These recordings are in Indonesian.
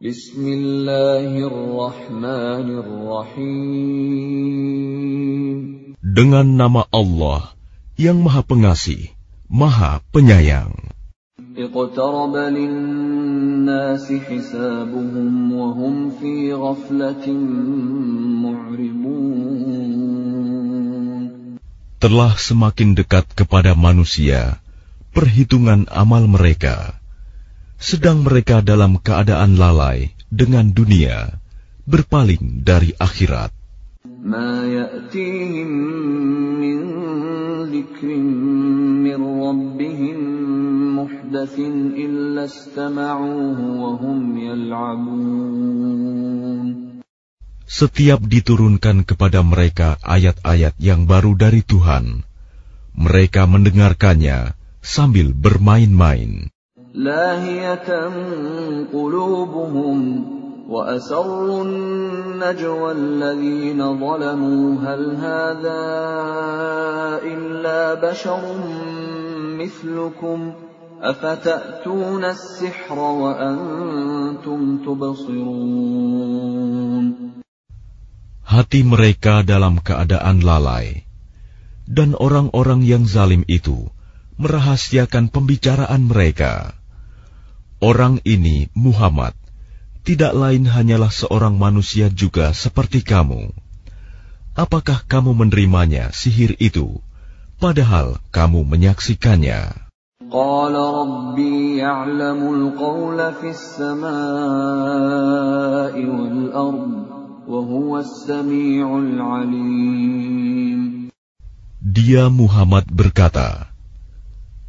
Bismillahirrahmanirrahim. Dengan nama Allah yang Maha Pengasih, Maha Penyayang. اقترب للناس حسابهم وهم في غفلة معرضون Telah semakin dekat kepada manusia perhitungan amal mereka, sedang mereka dalam keadaan lalai dengan dunia, berpaling dari akhirat. Setiap diturunkan kepada mereka ayat-ayat yang baru dari Tuhan, mereka mendengarkannya sambil bermain-main. لاهية قلوبهم وأسروا النجوى الذين ظلموا هل هذا إلا بشر مثلكم أفتأتون السحر وأنتم تبصرون Hati mereka dalam keadaan lalai, dan orang-orang yang zalim itu merahasiakan pembicaraan mereka. Orang ini, Muhammad, tidak lain hanyalah seorang manusia juga seperti kamu. Apakah kamu menerimanya sihir itu, padahal kamu menyaksikannya? قال ربي يعلم القول في السماء والأرض وهو السميع العليم Dia Muhammad berkata,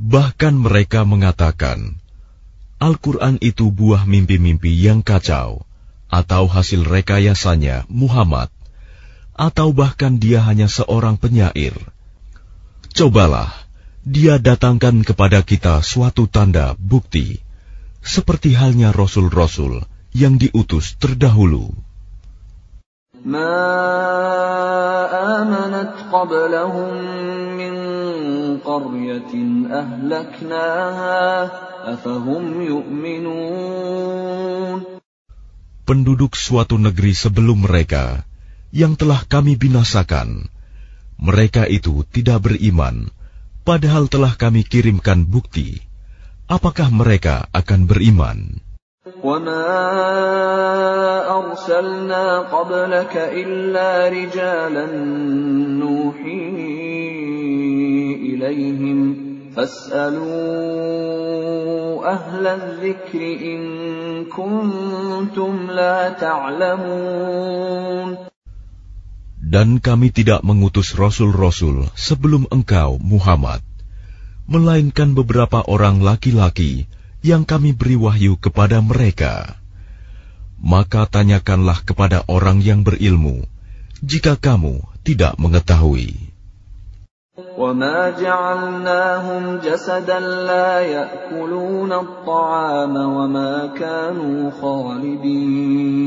Bahkan mereka mengatakan, Al-Quran itu buah mimpi-mimpi yang kacau, atau hasil rekayasanya Muhammad, atau bahkan dia hanya seorang penyair. Cobalah, dia datangkan kepada kita suatu tanda bukti, seperti halnya Rasul-Rasul yang diutus terdahulu. Ma qablahum min قرية أهلكناها أفهم يؤمنون Penduduk suatu negeri sebelum mereka, yang telah kami binasakan, mereka itu tidak beriman, padahal telah kami kirimkan bukti. Apakah mereka akan beriman? وما أرسلنا قبلك إلا رجالا نوحي إليهم فاسألوا أهل الذكر إن كنتم لا تعلمون Dan kami tidak mengutus rasul-rasul sebelum engkau, Muhammad, melainkan beberapa orang laki-laki yang kami beri wahyu kepada mereka. Maka tanyakanlah kepada orang yang berilmu, jika kamu tidak mengetahui. وما جعلناهم جسدا لا يأكلون الطعام وما كانوا خالدين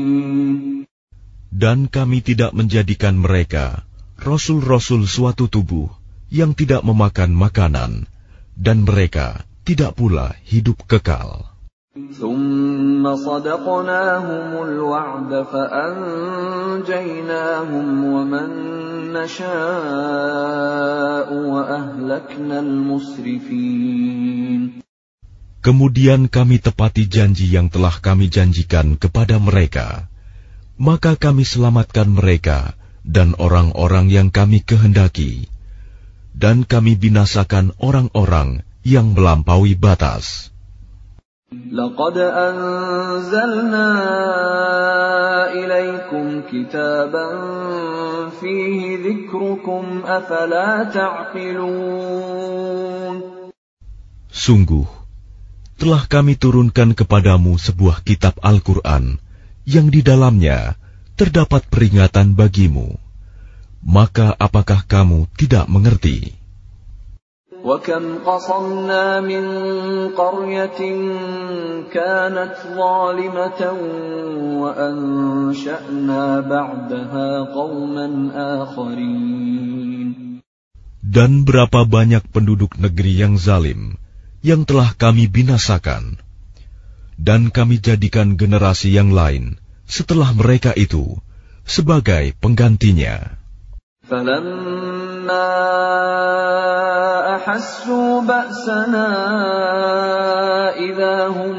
Dan kami tidak menjadikan mereka rasul-rasul suatu tubuh yang tidak memakan makanan, dan mereka tidak pula hidup kekal. ثم صدقناهم الوعد فأنجيناهم ومن نشاء وأهلكنا المسرفين Kemudian kami tepati janji yang telah kami janjikan kepada mereka. Maka kami selamatkan mereka dan orang-orang yang kami kehendaki. Dan kami binasakan orang-orang yang melampaui batas. لقد أنزلنا إليكم كتابا فيه ذكركم أفلا تعقلون Sungguh, telah kami turunkan kepadamu sebuah kitab Al-Quran yang di dalamnya terdapat peringatan bagimu. Maka apakah kamu tidak mengerti? وكم قصمنا من قرية كانت ظالمة وأنشأنا بعدها قوما آخرين Dan berapa banyak penduduk negeri yang zalim yang telah kami binasakan, dan kami jadikan generasi yang lain setelah mereka itu sebagai penggantinya. فلما أحسوا بأسنا إذا هم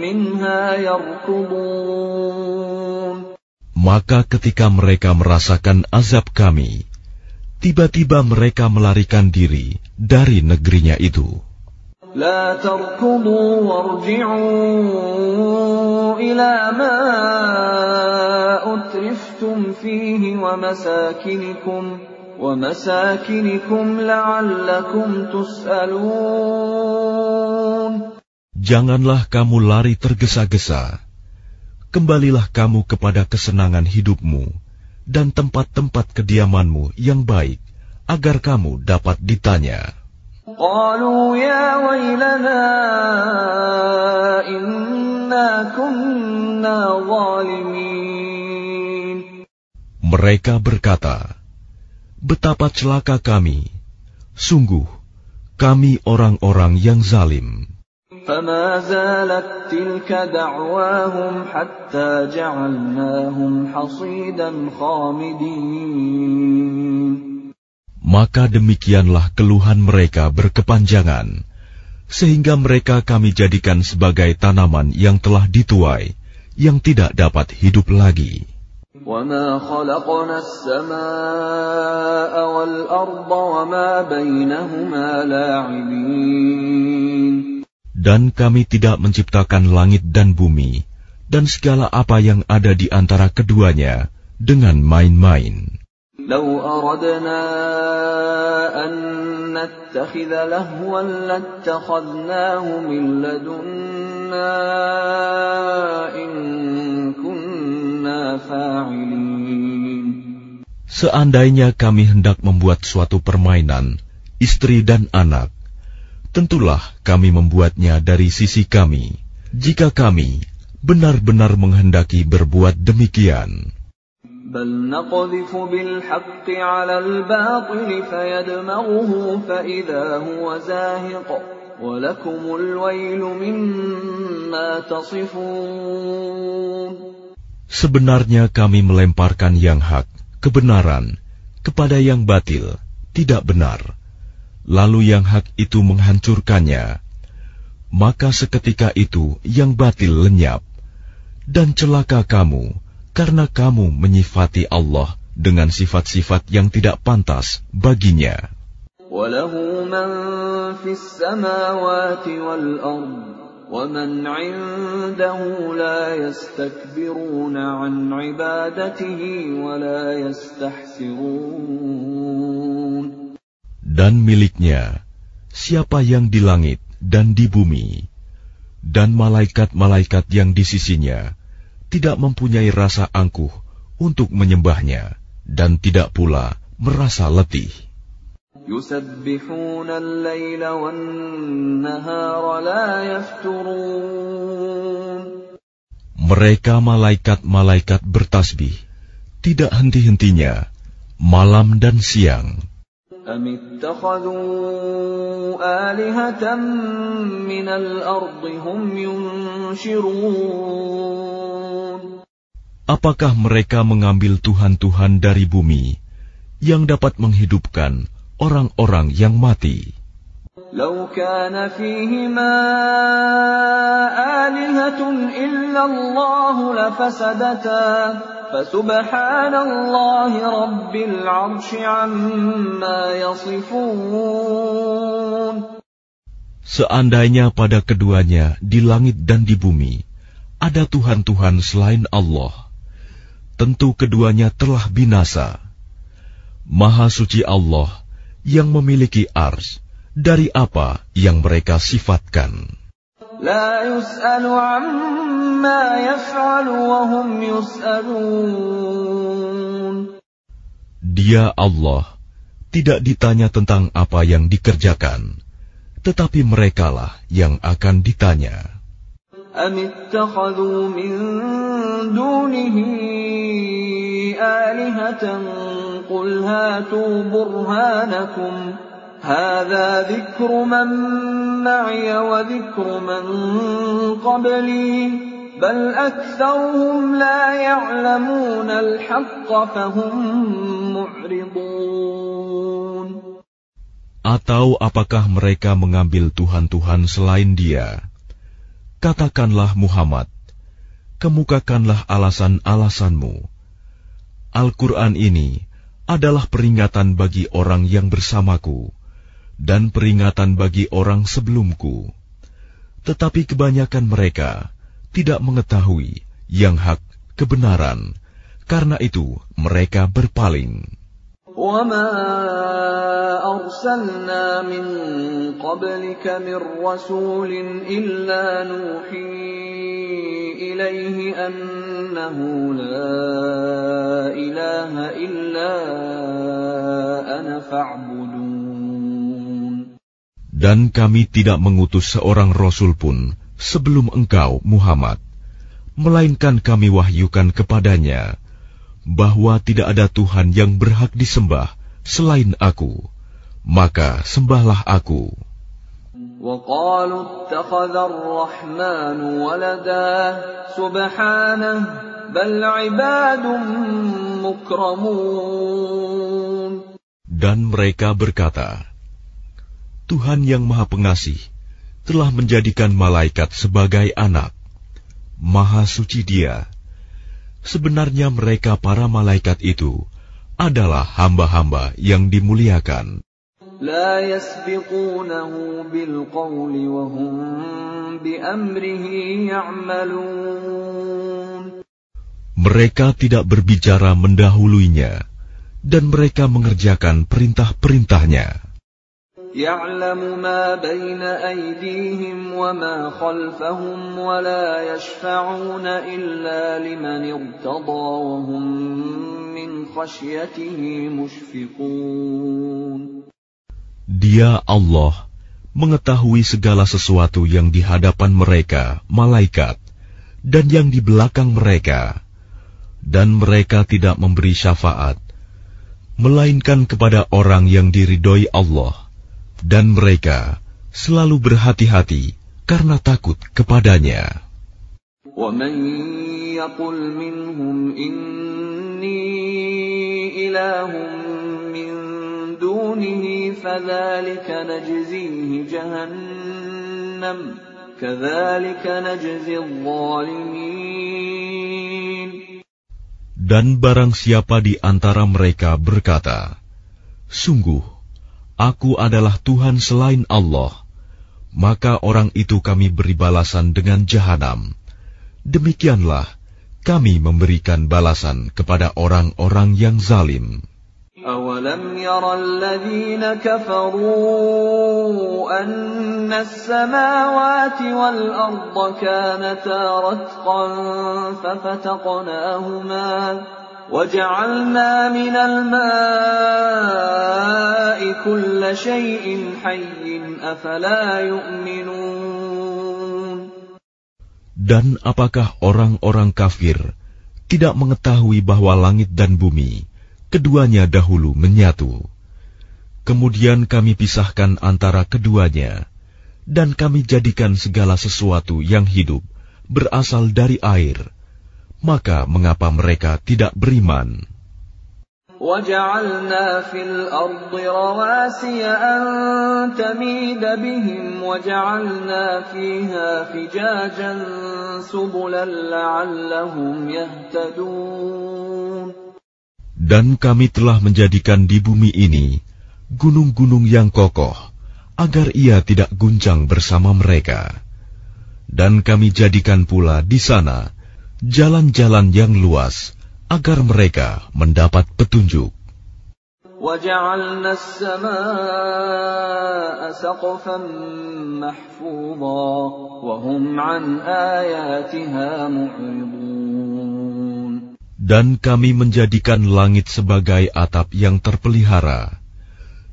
منها يركضون Maka ketika mereka merasakan azab kami, tiba-tiba mereka melarikan diri dari negerinya itu. لا تركضوا وارجعوا إلى ما أترفتم فيه ومساكنكم ومساكنكم لعلكم تسألون Janganlah kamu lari tergesa-gesa. Kembalilah kamu kepada kesenangan hidupmu dan tempat-tempat kediamanmu yang baik, agar kamu dapat ditanya. قالوا يا ويلنا إنا كنا ظالمين Mereka berkata, Betapa celaka kami. Sungguh, kami orang-orang yang zalim. فما زالت تلك دعواهم حتى جعلناهم حصيدا خامدين Maka demikianlah keluhan mereka berkepanjangan, sehingga mereka kami jadikan sebagai tanaman yang telah dituai, yang tidak dapat hidup lagi. وما خلقنا السماء والأرض وما بينهما لاعبين Dan kami tidak menciptakan langit dan bumi, dan segala apa yang ada di antara keduanya, dengan main-main. لو أردنا أن نتخذ لهوا لاتخذناه من لدنا إن كنا فاعلين Seandainya kami hendak membuat suatu permainan, istri dan anak, tentulah kami membuatnya dari sisi kami, jika kami benar-benar menghendaki berbuat demikian. بل نقذف بالحق على الباطل فيدمغه فإذا هو زاهق ولكم الويل مما تصفون Sebenarnya kami melemparkan yang hak, kebenaran, kepada yang batil, tidak benar. Lalu yang hak itu menghancurkannya. Maka seketika itu yang batil lenyap. Dan celaka kamu, karena kamu menyifati Allah dengan sifat-sifat yang tidak pantas baginya. وله من في السماوات والأرض ومن عنده لا يستكبرون عن عبادته ولا يستحسرون Dan miliknya, siapa yang di langit dan di bumi, dan malaikat-malaikat yang di sisinya, tidak mempunyai rasa angkuh untuk menyembahnya dan tidak pula merasa letih. Mereka malaikat-malaikat bertasbih, tidak henti-hentinya, malam dan siang. أم اتخذوا آلهة من الأرض هم ينشرون Apakah mereka mengambil Tuhan-Tuhan dari bumi yang dapat menghidupkan orang-orang yang mati? لو كان فيهما آلهة إلا الله لفسدتا فسبحان الله رب العرش عما يصفون Seandainya pada keduanya di langit dan di bumi ada Tuhan-Tuhan selain Allah, tentu keduanya telah binasa. Maha suci Allah yang memiliki ars dari apa yang mereka sifatkan. Dia Allah tidak ditanya tentang apa yang dikerjakan, tetapi merekalah yang akan ditanya. اتخذوا من دونه آلهة قل هاتوا برهانكم هذا ذكر من معي وذكر من قبلي بل أكثرهم لا يعلمون الحق فهم معرضون Atau apakah mereka mengambil Tuhan-Tuhan selain dia? Katakanlah Muhammad, kemukakanlah alasan-alasanmu. Al-Quran ini adalah peringatan bagi orang yang bersamaku dan peringatan bagi orang sebelumku. Tetapi kebanyakan mereka tidak mengetahui yang hak kebenaran, karena itu mereka berpaling. وما أرسلنا من قبلك من رسول إلا نوحي إليه أنه لا إله إلا أنا فاعبدون Dan kami tidak mengutus seorang rasul pun sebelum engkau, Muhammad, melainkan kami wahyukan kepadanya bahwa tidak ada Tuhan yang berhak disembah selain Aku, maka sembahlah Aku. وقالوا اتخذ الرحمن ولدا سبحانه بل عباد مكرمون Dan mereka berkata, Tuhan yang Maha Pengasih telah menjadikan malaikat sebagai anak. Maha suci Dia sebenarnya mereka para malaikat itu adalah hamba-hamba yang dimuliakan. لا يسبقونه بالقول وهم بأمره يعملون Mereka tidak berbicara mendahuluinya, dan mereka mengerjakan perintah-perintahnya. يعلم ما بين أيديهم وما خلفهم ولا يشفعون إلا لمن ارتضى وهم من خشيته مشفقون Dia Allah mengetahui segala sesuatu yang di hadapan mereka, malaikat, dan yang di belakang mereka, dan mereka tidak memberi syafaat, melainkan kepada orang yang diridhoi Allah, dan mereka selalu berhati-hati karena takut kepadanya. ومن يقل منهم إني إله من دونه فذلك نجزيه جهنم كذلك نجزي الظالمين Dan barang siapa di antara mereka berkata, Sungguh, aku adalah Tuhan selain Allah, maka orang itu kami beri balasan dengan jahanam. Demikianlah kami memberikan balasan kepada orang-orang yang zalim. أولم ير الذين كفروا أن السماوات والأرض كانتا رتقا ففتقناهما وجعلنا من الماء كل شيء حي أفلا يؤمنون Dan apakah orang-orang kafir tidak mengetahui bahwa langit dan bumi keduanya dahulu menyatu. Kemudian kami pisahkan antara keduanya, dan kami jadikan segala sesuatu yang hidup berasal dari air. Maka mengapa mereka tidak beriman? وجعلنا في الأرض رواسي أن تميد بهم وجعلنا فيها فجاجا سبلا لعلهم يهتدون Dan kami telah menjadikan di bumi ini gunung-gunung yang kokoh, agar ia tidak guncang bersama mereka. Dan kami jadikan pula di sana jalan-jalan yang luas agar mereka mendapat petunjuk. Dan kami menjadikan langit sebagai atap yang terpelihara.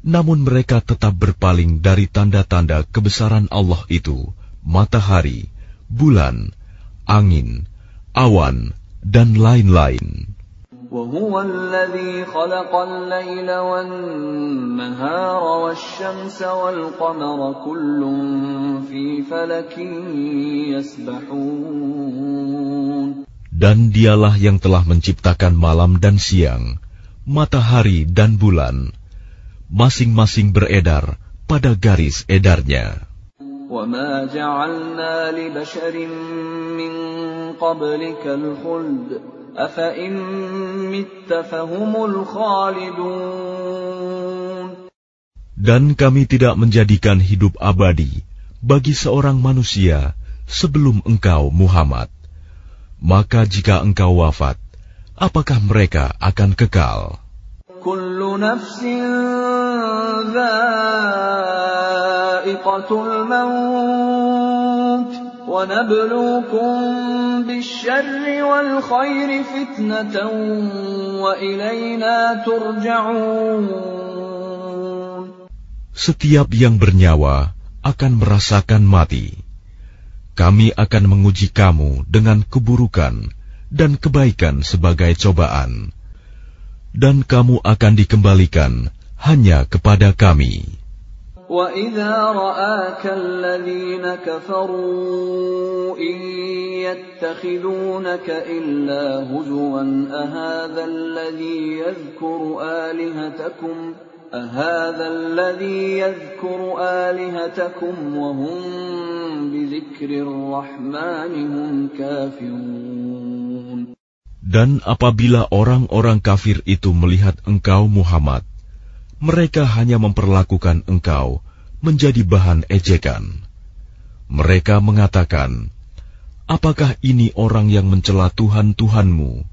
Namun mereka tetap berpaling dari tanda-tanda kebesaran Allah itu, matahari, bulan, angin, awan, dan lain-lain. وهو الذي خلق الليل والنهار والشمس والقمر كل في فلك يسبحون Dan dialah yang telah menciptakan malam dan siang, matahari dan bulan, masing-masing beredar pada garis edarnya. وما جعلنا لبشر من قبلك الخلد أفإن مت فهم الخالدون Dan kami tidak menjadikan hidup abadi bagi seorang manusia sebelum engkau Muhammad. Maka jika engkau wafat, apakah mereka akan kekal? setiap yang bernyawa akan merasakan mati. Kami akan menguji kamu dengan keburukan dan kebaikan sebagai cobaan, dan kamu akan dikembalikan hanya kepada Kami. وإذا رآك الذين كفروا إن يتخذونك إلا هزوا أهذا الذي يذكر آلهتكم أهذا الذي يذكر آلهتكم وهم بذكر الرحمن هم كافرون Dan apabila orang-orang kafir itu melihat engkau Muhammad, mereka hanya memperlakukan engkau menjadi bahan ejekan. Mereka mengatakan, "Apakah ini orang yang mencela Tuhan Tuhanmu?"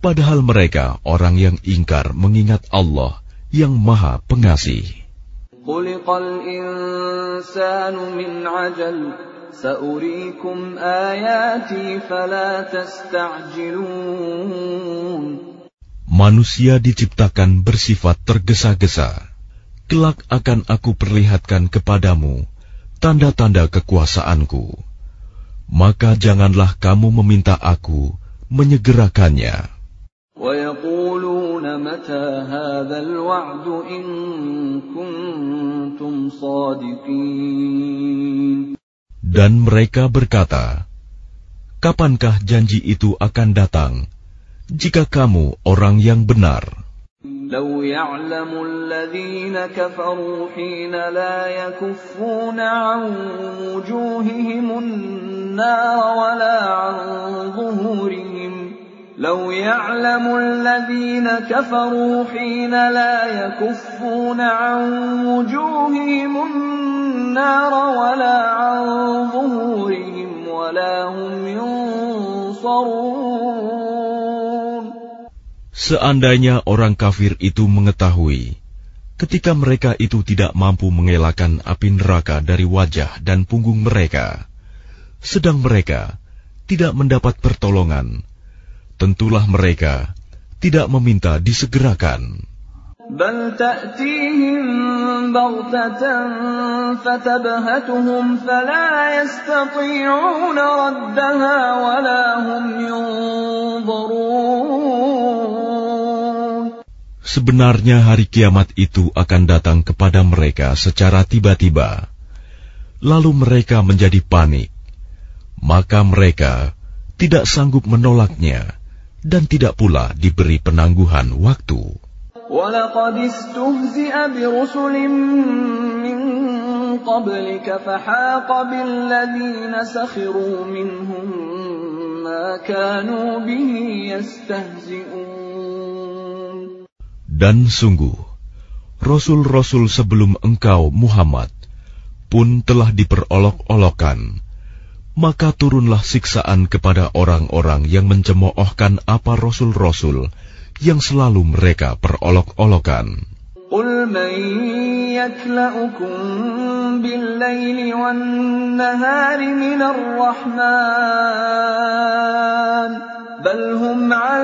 Padahal mereka orang yang ingkar mengingat Allah yang Maha Pengasih. خلق الإنسان من عجل سأريكم آياتي فلا تستعجلون manusia diciptakan bersifat tergesa-gesa. Kelak akan aku perlihatkan kepadamu tanda-tanda kekuasaanku. Maka janganlah kamu meminta aku menyegerakannya. Dan mereka berkata, Kapankah janji itu akan datang? Jika kamu orang yang benar? لو يعلم الذين كفروا حين لا يكفون عن وجوههم النار ولا عن ظهورهم لو يعلم الذين كفروا حين لا يكفون عن وجوههم النار ولا عن ظهورهم ولا هم ينصرون Seandainya orang kafir itu mengetahui, ketika mereka itu tidak mampu mengelakkan api neraka dari wajah dan punggung mereka, sedang mereka tidak mendapat pertolongan, tentulah mereka tidak meminta disegerakan. Sebenarnya hari kiamat itu akan datang kepada mereka secara tiba-tiba. Lalu mereka menjadi panik. Maka mereka tidak sanggup menolaknya dan tidak pula diberi penangguhan waktu. Dan sungguh, Rasul-Rasul sebelum engkau Muhammad pun telah diperolok-olokkan. Maka turunlah siksaan kepada orang-orang yang mencemoohkan apa Rasul-Rasul yang selalu mereka perolok-olokan. قل من يكلأكم بالليل والنهار من الرحمن بل هم عن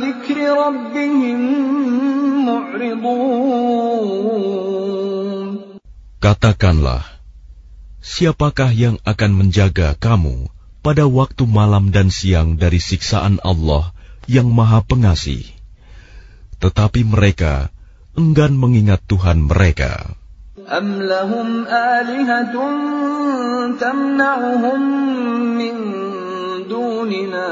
ذكر ربهم معرضون Katakanlah, siapakah yang akan menjaga kamu pada waktu malam dan siang dari siksaan Allah yang Maha Pengasih? Tetapi mereka enggan mengingat Tuhan mereka. أم لهم آلهة تمنعهم من دوننا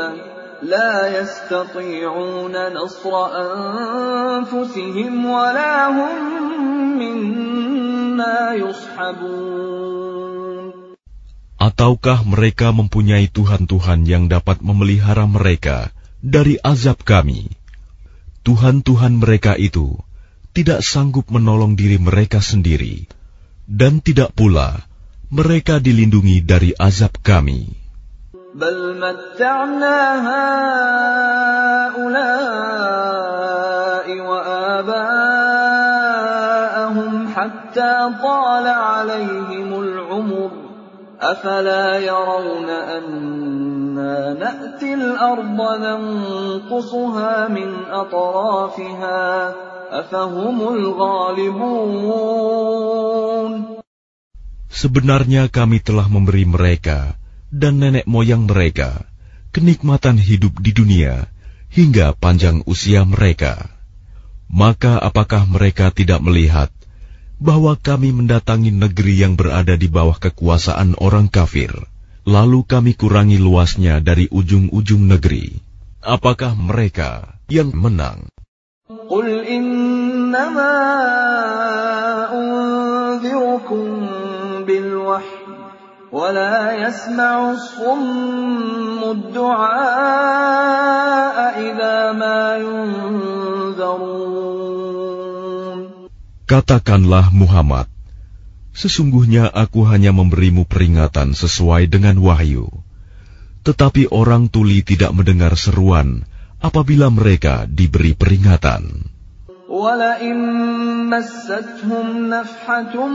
لا يستطيعون نصر أنفسهم ولا هم منا يصحبون Ataukah mereka mempunyai Tuhan-Tuhan yang dapat memelihara mereka dari azab kami? Tuhan-Tuhan mereka itu tidak sanggup menolong diri mereka sendiri, dan tidak pula mereka dilindungi dari azab kami. بل متعنا هؤلاء وآباءهم حتى طال عليهم العمر. أفلا يرون أنا نأتي الأرض ننقصها من أطرافها؟ Sebenarnya kami telah memberi mereka dan nenek moyang mereka, kenikmatan hidup di dunia hingga panjang usia mereka. Maka apakah mereka tidak melihat bahwa kami mendatangi negeri yang berada di bawah kekuasaan orang kafir, lalu kami kurangi luasnya dari ujung-ujung negeri? Apakah mereka yang menang? ولا يسمع الصم الدعاء إذا ما ينذرون Katakanlah Muhammad, sesungguhnya aku hanya memberimu peringatan sesuai dengan wahyu. Tetapi orang tuli tidak mendengar seruan apabila mereka diberi peringatan. ولئن مستهم نفحة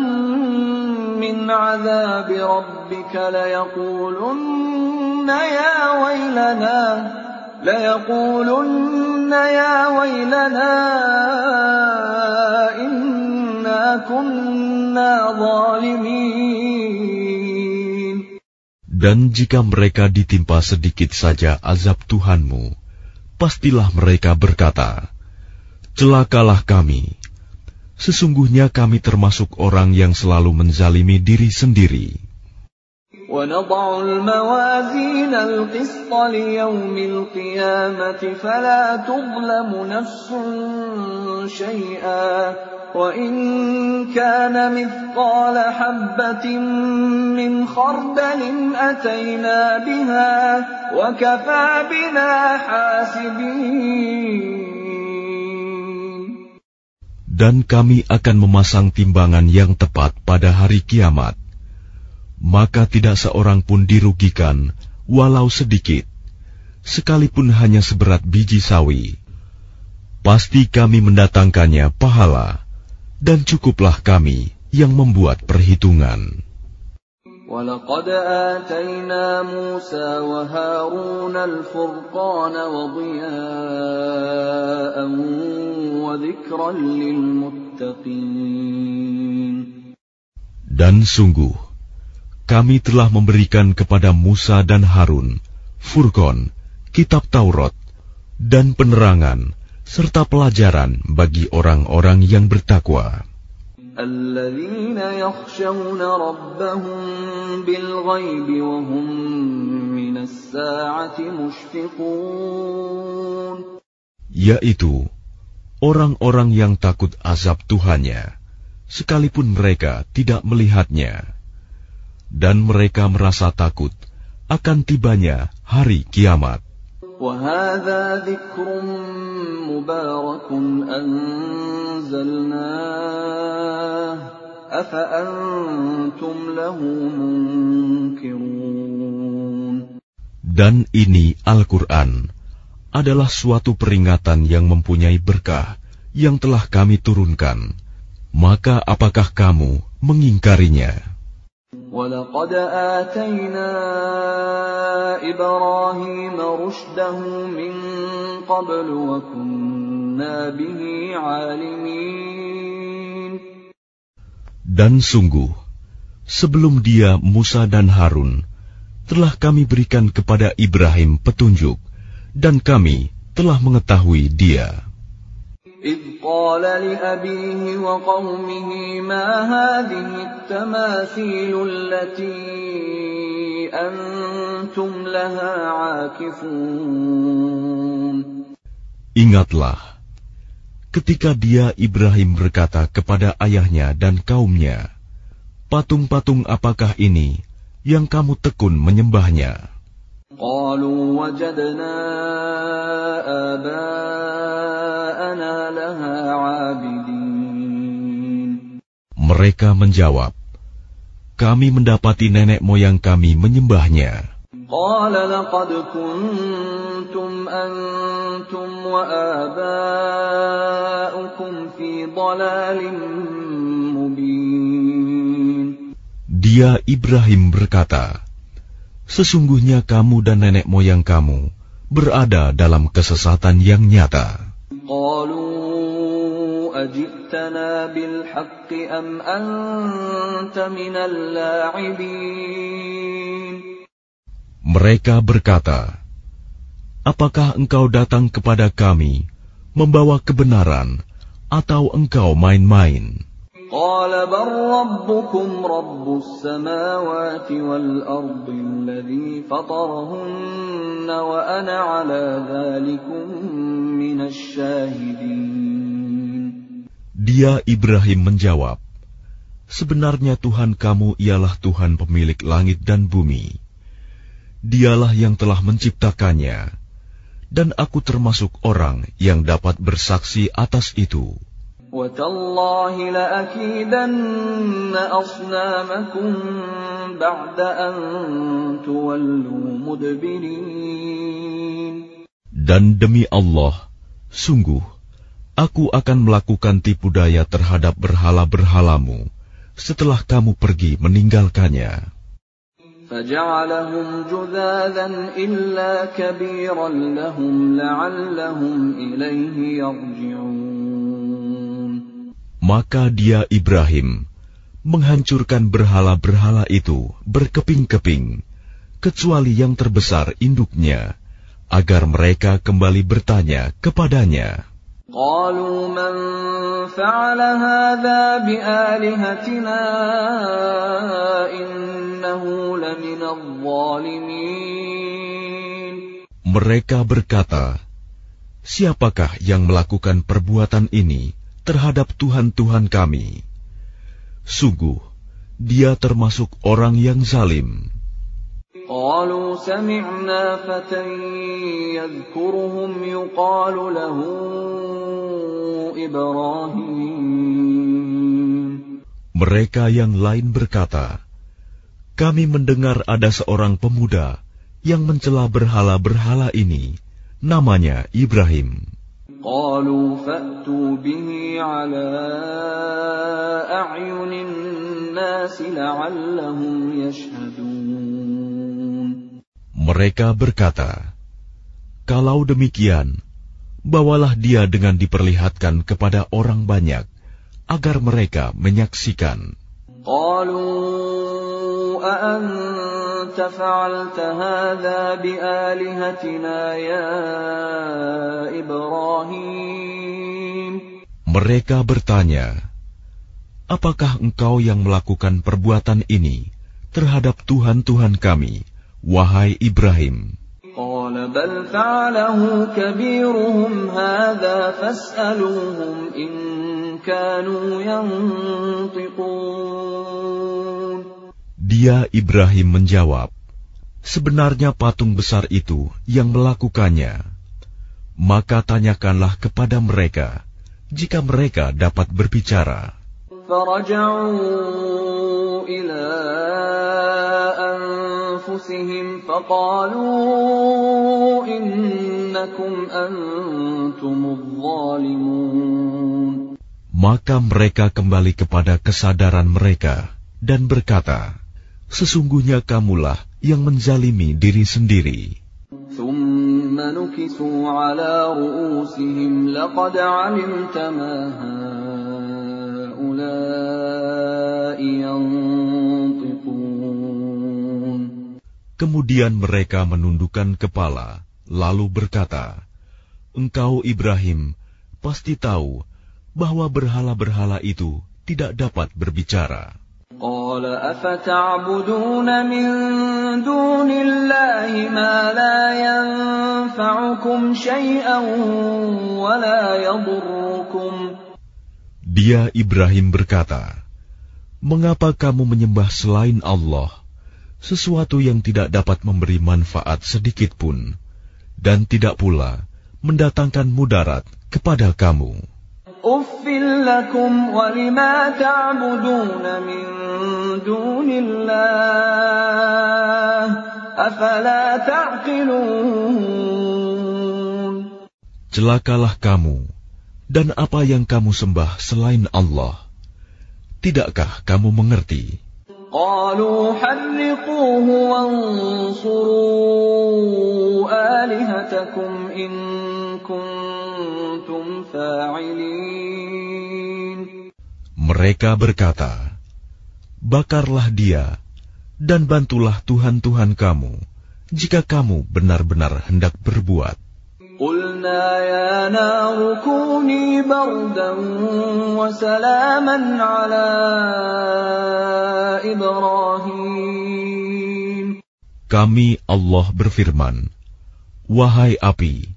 من عذاب ربك ليقولن يا ويلنا ليقولن يا ويلنا إنا كنا ظالمين Dan jika mereka ditimpa sedikit saja azab Tuhanmu, pastilah mereka berkata, Celakalah kami, sesungguhnya kami termasuk orang yang selalu menzalimi diri sendiri. ونضع الموازين القسط ليوم القيامة فلا تظلم نفس شيئا وإن كان مثقال حبة من خردل أتينا بها وكفى بنا حاسبين dan kami akan memasang timbangan yang tepat pada hari kiamat. Maka tidak seorang pun dirugikan, walau sedikit, sekalipun hanya seberat biji sawi. Pasti kami mendatangkannya pahala, dan cukuplah kami yang membuat perhitungan. ولقد آتينا موسى وهارون الفرقان وضياء وذكرا للمتقين Dan sungguh, kami telah memberikan kepada Musa dan Harun, Furqan, kitab Taurat, dan penerangan, serta pelajaran bagi orang-orang yang bertakwa. الذين يخشون ربهم بالغيب وهم من الساعة مشفقون yaitu orang-orang yang takut azab Tuhannya, sekalipun mereka tidak melihatnya, dan mereka merasa takut akan tibanya hari kiamat. وهذا ذكر مبارك أنزلناه أفأنتم له منكرون Dan ini Al-Quran adalah suatu peringatan yang mempunyai berkah yang telah kami turunkan, maka apakah kamu mengingkarinya? ولقد آتينا إبراهيم رشده من قبل وكنا به عالمين Dan sungguh, sebelum dia Musa dan Harun, telah kami berikan kepada Ibrahim petunjuk, dan kami telah mengetahui dia. إذ قال لأبيه وقومه ما هذه التماثيل التي أنتم لها عاكفون Ingatlah, ketika dia Ibrahim berkata kepada ayahnya dan kaumnya, Patung-patung apakah ini yang kamu tekun menyembahnya? قالوا وجدنا آباءنا لها عابدين Mereka menjawab, Kami mendapati nenek moyang kami menyembahnya. قال لقد كنتم أنتم وآباؤكم في ضلال مبين Dia Ibrahim berkata, Sesungguhnya kamu dan nenek moyang kamu berada dalam kesesatan yang nyata. قالوا أجئتنا بالحق أم أنت من اللاعبين Mereka berkata, Apakah engkau datang kepada kami membawa kebenaran atau engkau main-main? قال بل ربكم رب السماوات والأرض الذي فطرهن وأنا على ذلكم من الشاهدين Dia Ibrahim menjawab, Sebenarnya Tuhan kamu ialah Tuhan pemilik langit dan bumi. Dialah yang telah menciptakannya, dan aku termasuk orang yang dapat bersaksi atas itu. وتالله لأكيدن أصنامكم بعد أن تولوا مدبرين Dan demi Allah, sungguh, aku akan melakukan tipu daya terhadap berhala-berhalamu setelah kamu pergi meninggalkannya. فجعلهم جذاذا إلا كبيرا لهم لعلهم إليه يرجعون Maka dia Ibrahim menghancurkan berhala-berhala itu berkeping-keping, kecuali yang terbesar induknya, agar mereka kembali bertanya kepadanya. قالوا من فعل هذا بآلهتنا إنه لمن الظالمين Mereka berkata, Siapakah yang melakukan perbuatan ini terhadap Tuhan-Tuhan kami? Sungguh, dia termasuk orang yang zalim. قالوا سمعنا فتى يذكرهم يقال له إبراهيم Mereka yang lain berkata, Kami mendengar ada seorang pemuda yang mencela berhala-berhala ini, namanya Ibrahim. قالوا فأتوا به على أعين الناس لعلهم يشهدون Mereka berkata, Kalau demikian, bawalah dia dengan diperlihatkan kepada orang banyak, agar mereka menyaksikan. قالوا أأنت فعلت هذا بآلهتنا يا إبراهيم Mereka bertanya, Apakah engkau yang melakukan perbuatan ini terhadap Tuhan-Tuhan kami, wahai Ibrahim? Dia Ibrahim menjawab, Sebenarnya patung besar itu yang melakukannya. Maka tanyakanlah kepada mereka, jika mereka dapat berbicara. Maka mereka kembali kepada kesadaran mereka dan berkata, sesungguhnya kamulah yang menzalimi diri sendiri. Kemudian mereka menundukkan kepala, lalu berkata, Engkau Ibrahim pasti tahu bahwa berhala-berhala itu tidak dapat berbicara. قال أفتعبدون من دون الله ما لا ينفعكم شيئا ولا يضركم Dia Ibrahim berkata, Mengapa kamu menyembah selain Allah, sesuatu yang tidak dapat memberi manfaat sedikit pun, dan tidak pula mendatangkan mudarat kepada kamu? أف لكم ولما تعبدون من دون الله أفلا تعقلون Celakalah kamu, dan apa yang kamu sembah selain Allah. Tidakkah kamu mengerti? قالوا حرقوه وانصروا آلهتكم إن كنتم فاعلين Mereka berkata, Bakarlah dia, dan bantulah Tuhan-Tuhan kamu, jika kamu benar-benar hendak berbuat. قلنا يا نار كوني بردا وسلاما على إبراهيم Kami Allah berfirman, Wahai api,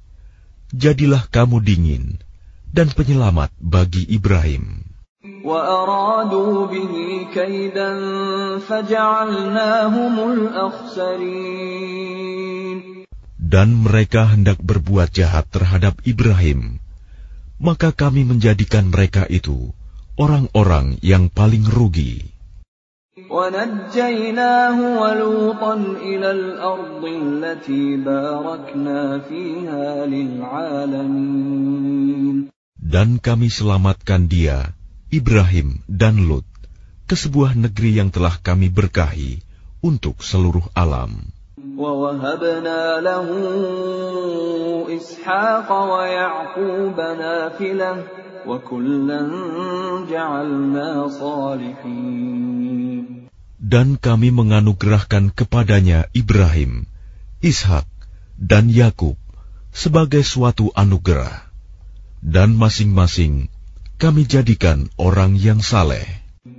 jadilah kamu dingin dan penyelamat bagi Ibrahim. Dan mereka hendak berbuat jahat terhadap Ibrahim, maka kami menjadikan mereka itu orang-orang yang paling rugi. ونجيناه ولوطا إلى الأرض التي باركنا فيها للعالمين Dan kami selamatkan dia, Ibrahim dan Lut, ke sebuah negeri yang telah kami berkahi untuk seluruh alam. ووهبنا له إسحاق ويعقوب نافلة وكلا جعلنا صالحين Dan kami menganugerahkan kepadanya Ibrahim, Ishak, dan Yakub sebagai suatu anugerah. Dan masing-masing kami jadikan orang yang saleh.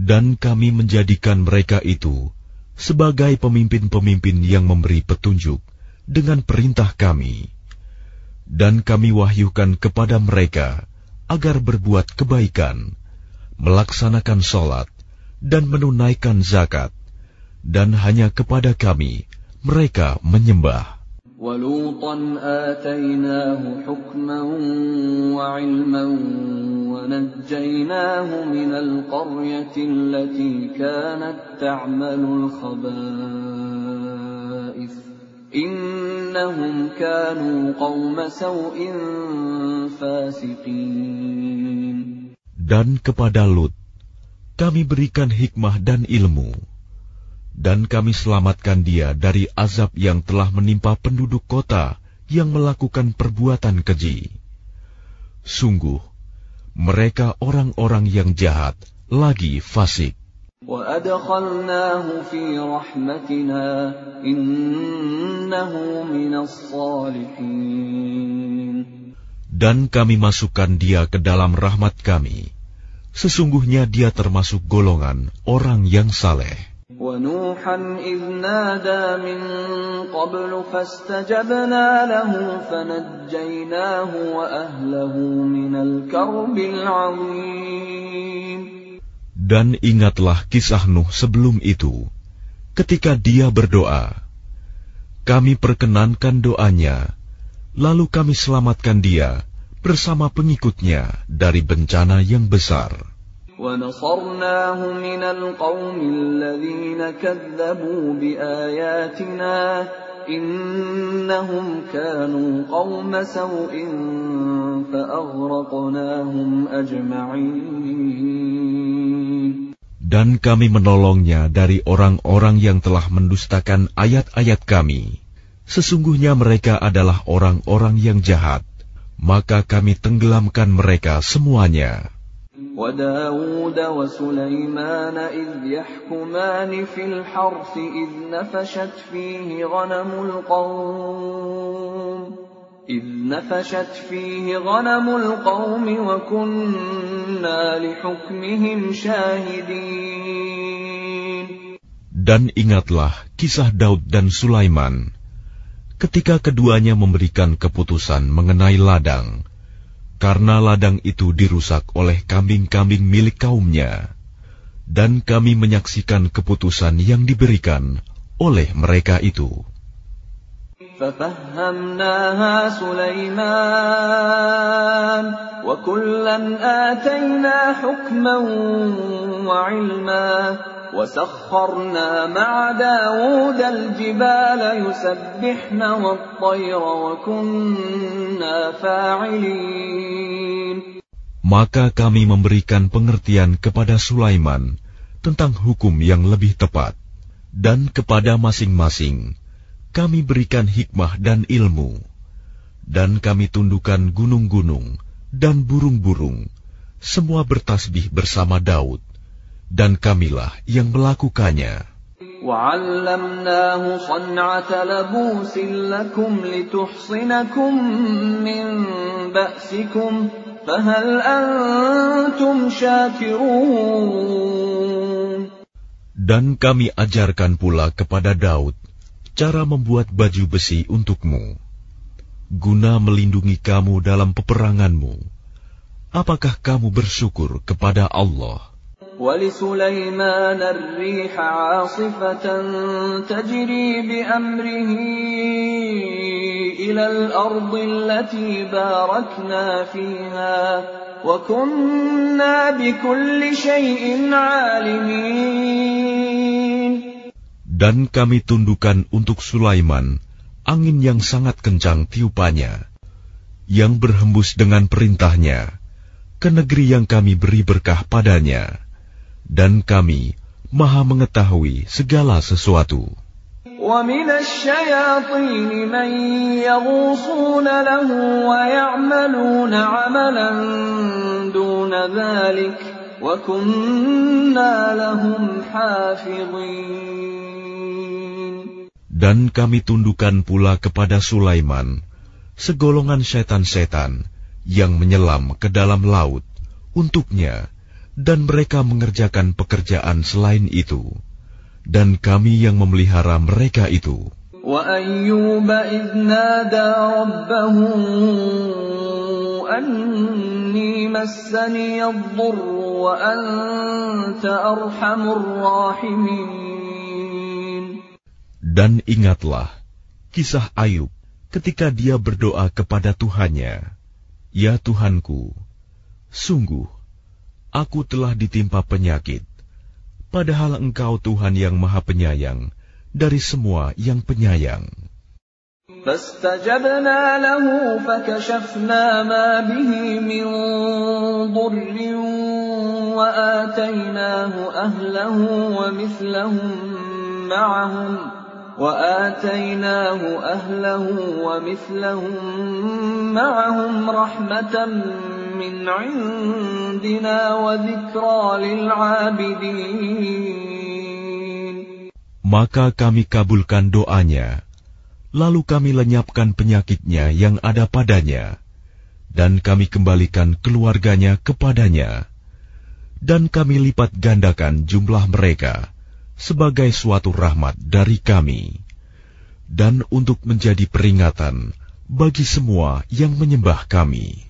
Dan kami menjadikan mereka itu sebagai pemimpin-pemimpin yang memberi petunjuk dengan perintah kami. Dan kami wahyukan kepada mereka agar berbuat kebaikan, melaksanakan sholat, dan menunaikan zakat. Dan hanya kepada kami mereka menyembah. ولوطا آتيناه حكما وعلما ونجيناه من القرية التي كانت تعمل الخبائث إنهم كانوا قوم سوء فاسقين Dan kepada Lut, kami berikan hikmah dan ilmu. dan kami selamatkan dia dari azab yang telah menimpa penduduk kota yang melakukan perbuatan keji. Sungguh, mereka orang-orang yang jahat lagi fasik. Dan kami masukkan dia ke dalam rahmat kami. Sesungguhnya dia termasuk golongan orang yang saleh. ونوحا إذ نادى من قبل فاستجبنا له فنجيناه وأهله من الكرب العظيم Dan ingatlah kisah Nuh sebelum itu, ketika dia berdoa. Kami perkenankan doanya, lalu kami selamatkan dia bersama pengikutnya dari bencana yang besar. ونصرناه من القوم الذين كذبوا بآياتنا إنهم كانوا قوم سوء فأغرقناهم أجمعين Dan kami menolongnya dari orang-orang yang telah mendustakan ayat-ayat kami. Sesungguhnya mereka adalah orang-orang yang jahat, maka kami tenggelamkan mereka semuanya. وداود وسليمان إذ يحكمان في الحرث إذ نفشت فيه غنم القوم إذ نفشت فيه غنم القوم وكنا لحكمهم شاهدين Dan ingatlah kisah Daud dan Sulaiman ketika keduanya memberikan keputusan mengenai ladang karena ladang itu dirusak oleh kambing-kambing milik kaumnya, dan kami menyaksikan keputusan yang diberikan oleh mereka itu. ففهمناها سليمان وكلا آتينا حكما وعلما وسخرنا مع داود الجبال يسبحن والطير وكنا فاعلين Maka kami memberikan pengertian kepada Sulaiman tentang hukum yang lebih tepat, dan kepada masing-masing kami berikan hikmah dan ilmu, dan kami tundukkan gunung-gunung dan burung-burung, semua bertasbih bersama Daud, dan kamilah yang melakukannya. وعلمناه صنعة لبوس لكم لتحصنكم من بأسكم فهل أنتم شاكرون Dan kami ajarkan pula kepada Daud cara membuat baju besi untukmu, guna melindungi kamu dalam peperanganmu. Apakah kamu bersyukur kepada Allah? ولسليمان الريح عاصفة تجري بأمره إلى الأرض التي باركنا فيها وكنا بكل شيء عالمين Dan kami tundukkan untuk Sulaiman angin yang sangat kencang tiupannya, yang berhembus dengan perintahnya ke negeri yang kami beri berkah padanya dan kami maha mengetahui segala sesuatu. Dan kami tundukkan pula kepada Sulaiman segolongan setan-setan yang menyelam ke dalam laut untuknya dan mereka mengerjakan pekerjaan selain itu, dan kami yang memelihara mereka itu. وأيوب إذ نادى ربه أني مسني الضر وأنت أرحم الراحمين Dan ingatlah kisah Ayub ketika dia berdoa kepada Tuhannya, Ya Tuhanku, sungguh aku telah ditimpa penyakit, padahal Engkau Tuhan yang Maha Penyayang dari semua yang penyayang. فاستجبنا له فكشفنا ما به من ضر وآتيناه أهله ومثلهم معهم وآتيناه أهله ومثلهم معهم رحمة من maka kami kabulkan doanya, lalu kami lenyapkan penyakitnya yang ada padanya, dan kami kembalikan keluarganya kepadanya, dan kami lipat gandakan jumlah mereka sebagai suatu rahmat dari kami, dan untuk menjadi peringatan bagi semua yang menyembah kami.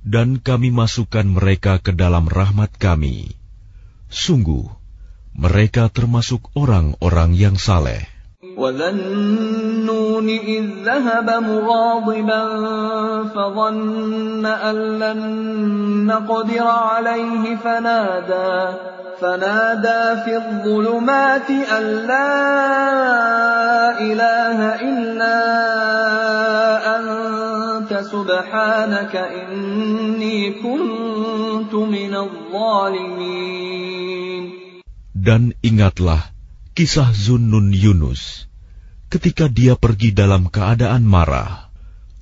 Dan kami masukkan mereka ke dalam rahmat kami. Sungguh, mereka termasuk orang-orang yang saleh. وذا النون إذ ذهب مغاضبا فظن أن لن نقدر عليه فنادى فنادى في الظلمات أن لا إله إلا أنت سبحانك إني كنت من الظالمين. Dan ingatlah kisah Zunnun Yunus. ketika dia pergi dalam keadaan marah,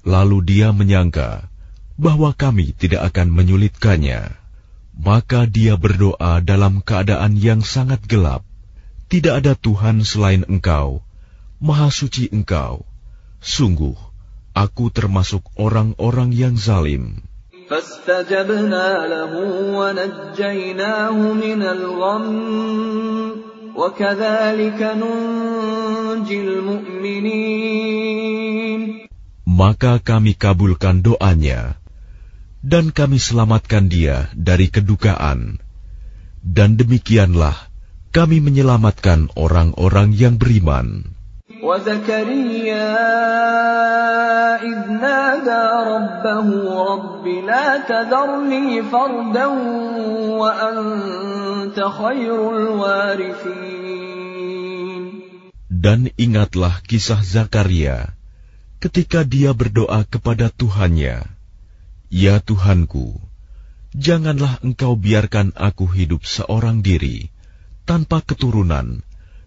lalu dia menyangka bahwa kami tidak akan menyulitkannya. Maka dia berdoa dalam keadaan yang sangat gelap. Tidak ada Tuhan selain Engkau, Maha Suci Engkau. Sungguh, aku termasuk orang-orang yang zalim. فاستجبنا له ونجيناه من الغم وكذلك ننجي المؤمنين Maka kami kabulkan doanya, dan kami selamatkan dia dari kedukaan. Dan demikianlah kami menyelamatkan orang-orang yang beriman. وزكريا إذ نادى ربه رب لا تذرني فردا وأنت خير الوارثين Dan ingatlah kisah Zakaria ketika dia berdoa kepada Tuhannya, "Ya Tuhanku, janganlah Engkau biarkan aku hidup seorang diri tanpa keturunan,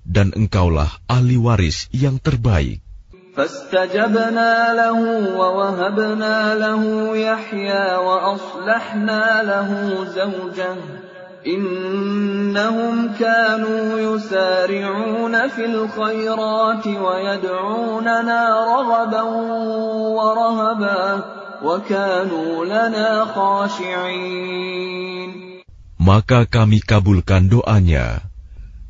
dan Engkaulah ahli waris yang terbaik." فاستجبنا له ووهبنا له يحيى وأصلحنا له زوجه إنهم كانوا يسارعون في الخيرات ويدعوننا رغبا ورهبا وكانوا لنا خاشعين Maka kami kabulkan doanya,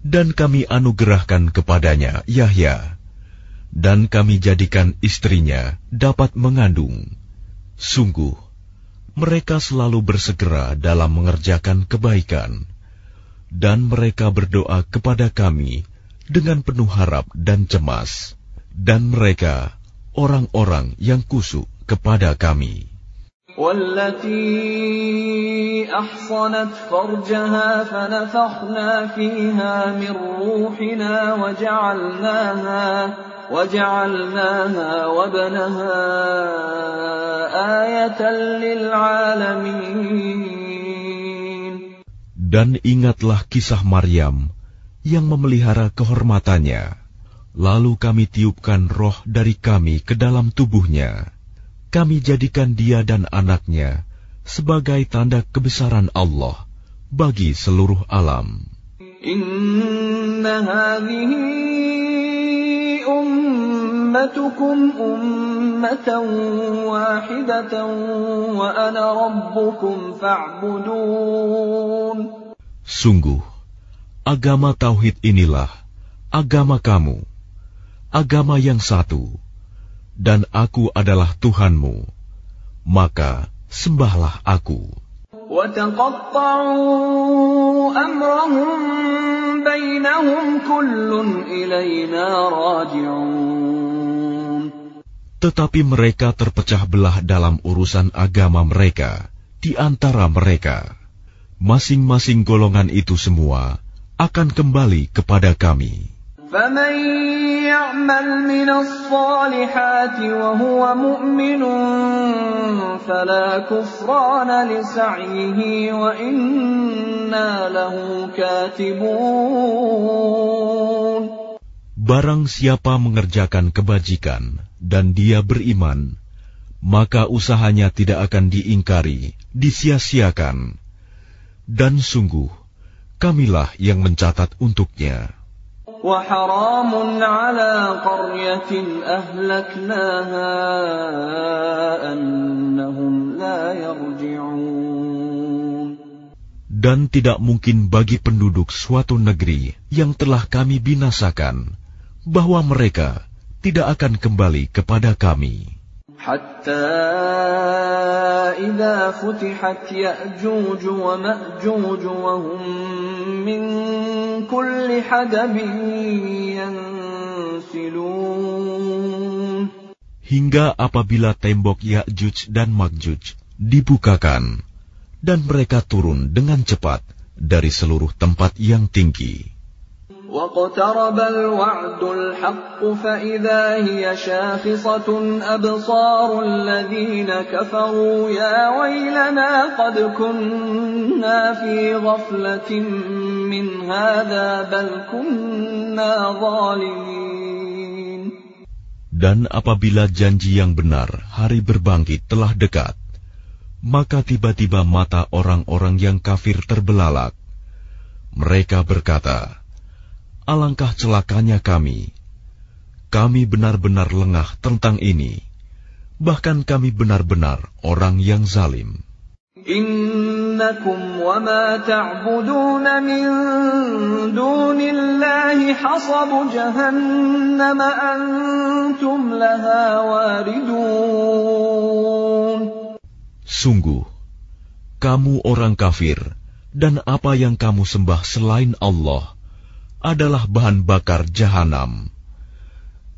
dan kami anugerahkan kepadanya Yahya, dan kami jadikan istrinya dapat mengandung. Sungguh, mereka selalu bersegera dalam mengerjakan kebaikan, dan mereka berdoa kepada kami dengan penuh harap dan cemas, dan mereka orang-orang yang kusuk kepada kami. والتي أحصنت فرجها فنفخنا فيها من روحنا وجعلناها وجعلناها وابنها آية للعالمين Dan ingatlah kisah Maryam yang memelihara kehormatannya. Lalu kami tiupkan roh dari kami ke dalam tubuhnya. Kami jadikan dia dan anaknya sebagai tanda kebesaran Allah bagi seluruh alam. إن هذه أمتكم أمة واحدة وأنا ربكم فاعبدون Sungguh, agama tauhid inilah agama kamu, agama yang satu, dan aku adalah Tuhanmu. Maka sembahlah aku. وتقطعوا أمرهم بينهم كل إلينا راجعون Tetapi mereka terpecah belah dalam urusan agama mereka di antara mereka. Masing-masing golongan itu semua akan kembali kepada kami. فمن يعمل من الصالحات وهو مؤمن فلا كفران لسعيه وإنا له كاتبون Barang siapa mengerjakan kebajikan dan dia beriman, maka usahanya tidak akan diingkari, disia-siakan. Dan sungguh, kamilah yang mencatat untuknya. وحرام على قرية أهلكناها أنهم لا يرجعون Dan tidak mungkin bagi penduduk suatu negeri yang telah kami binasakan, bahwa mereka tidak akan kembali kepada kami. Hingga apabila tembok Ya'juj dan Majuj dibukakan, dan mereka turun dengan cepat dari seluruh tempat yang tinggi. واقترب الوعد الحق فإذا هي شاخصة أبصار الذين كفروا يا ويلنا قد كنا في غفلة من هذا بل كنا ظالمين Dan apabila janji yang benar hari berbangkit telah dekat, maka tiba-tiba mata orang-orang yang kafir terbelalak. Mereka berkata, Alangkah celakanya kami. Kami benar-benar lengah tentang ini. Bahkan kami benar-benar orang yang zalim. Innakum wa ma ta'budun min dunillahi hasabu jahannam antum laha waridun. Sungguh, kamu orang kafir, dan apa yang kamu sembah selain Allah – adalah bahan bakar jahanam.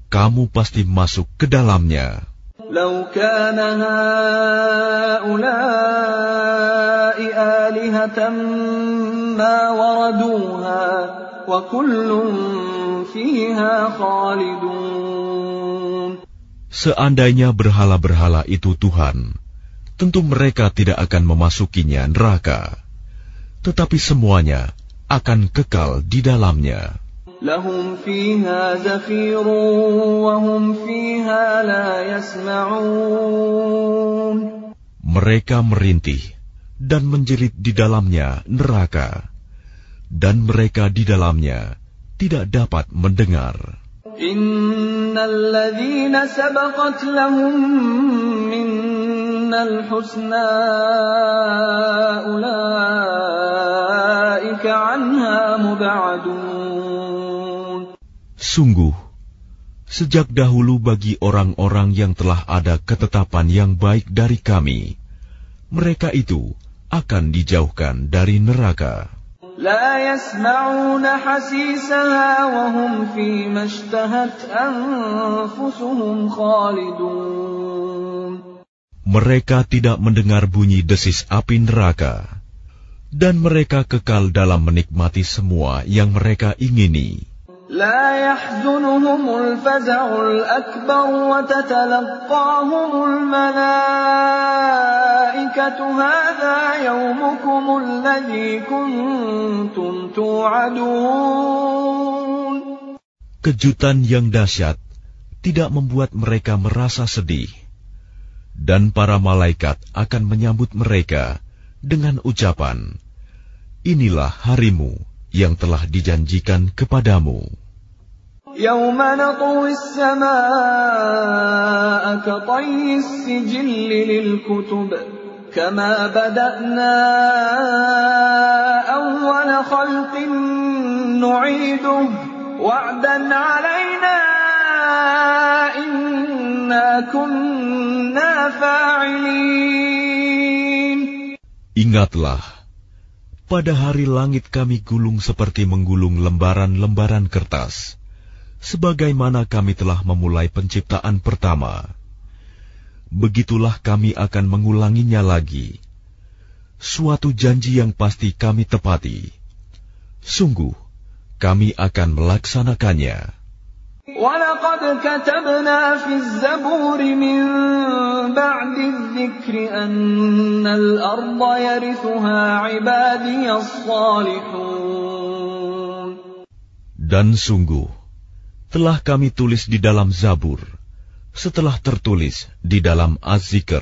Kamu pasti masuk ke dalamnya. لو كان هؤلاء آلهة ما وردوها وكل فيها خالدون Seandainya berhala-berhala itu Tuhan, tentu mereka tidak akan memasukinya neraka. Tetapi semuanya akan kekal di dalamnya. لهم فيها زفير وهم فيها لا يسمعون Mereka merintih dan menjerit di dalamnya neraka, dan mereka di dalamnya tidak dapat mendengar. إن الذين سبقت لهم منا الحسنى أولئك عنها مبعدون Sungguh, sejak dahulu bagi orang-orang yang telah ada ketetapan yang baik dari kami, mereka itu akan dijauhkan dari neraka. لا يسمعون حسيسها وهم فيما اشتهت أنفسهم خالدون Mereka tidak mendengar bunyi desis api neraka, dan mereka kekal dalam menikmati semua yang mereka ingini. لا يحزنهم الفزع الأكبر وتتلقاهم الملائكة هذا يومكم الذي كنتم توعدون Kejutan yang dahsyat tidak membuat mereka merasa sedih, dan para malaikat akan menyambut mereka dengan ucapan, "Inilah harimu yang telah dijanjikan kepadamu." يوم نطوي السماء كطي السجل للكتب كما بدأنا أول خلق نعيده وعدا علينا إنا كنا فاعلين Ingatlah, pada hari langit kami gulung seperti menggulung lembaran-lembaran kertas, sebagaimana kami telah memulai penciptaan pertama. Begitulah kami akan mengulanginya lagi. Suatu janji yang pasti kami tepati. Sungguh, kami akan melaksanakannya. ولقد كتبنا في الزبور من بعد الذكر أن الأرض يرثها عبادي الصالحون Dan sungguh, telah kami tulis di dalam Zabur, setelah tertulis di dalam Az-Zikr,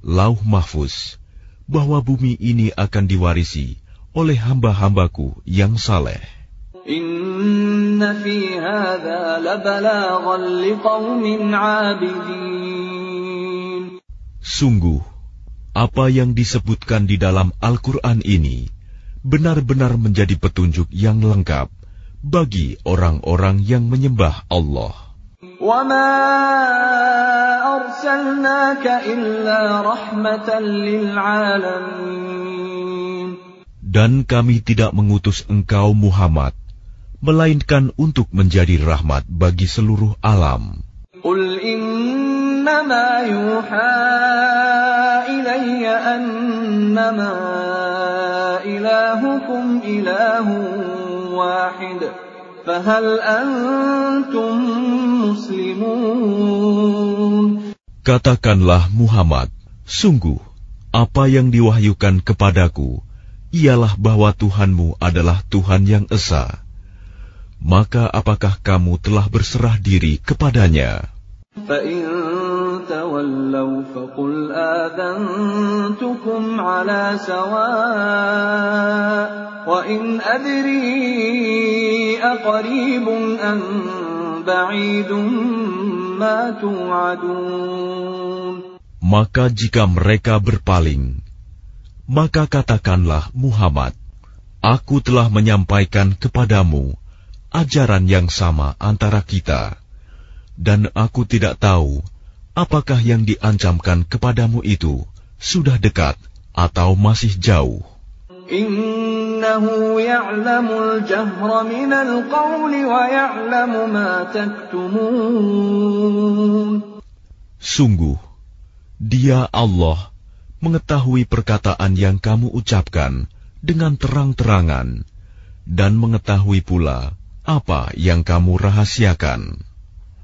Lauh Mahfuz, bahwa bumi ini akan diwarisi oleh hamba-hambaku yang saleh. Inna fi hadha labalaghan liqaumin 'abidin. Sungguh, apa yang disebutkan di dalam Al-Quran ini benar-benar menjadi petunjuk yang lengkap bagi orang-orang yang menyembah Allah. Dan kami tidak mengutus engkau Muhammad, melainkan untuk menjadi rahmat bagi seluruh alam. innama yuha ilayya annama ilahukum ilahun واحد فهل أنتم مسلمون Katakanlah Muhammad, sungguh apa yang diwahyukan kepadaku ialah bahwa Tuhanmu adalah Tuhan yang esa. Maka apakah kamu telah berserah diri kepadanya? تولوا فقل آذنتكم على سواء وإن أدري أقريب أم بعيد ما توعدون Maka jika mereka berpaling, maka katakanlah Muhammad, Aku telah menyampaikan kepadamu ajaran yang sama antara kita, dan aku tidak tahu apakah yang diancamkan kepadamu itu sudah dekat atau masih jauh? Sungguh, dia Allah mengetahui perkataan yang kamu ucapkan dengan terang-terangan dan mengetahui pula apa yang kamu rahasiakan.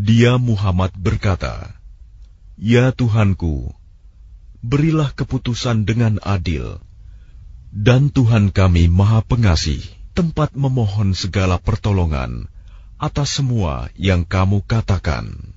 Dia Muhammad berkata, Ya Tuhanku, berilah keputusan dengan adil, dan Tuhan kami Maha Pengasih, tempat memohon segala pertolongan atas semua yang kamu katakan.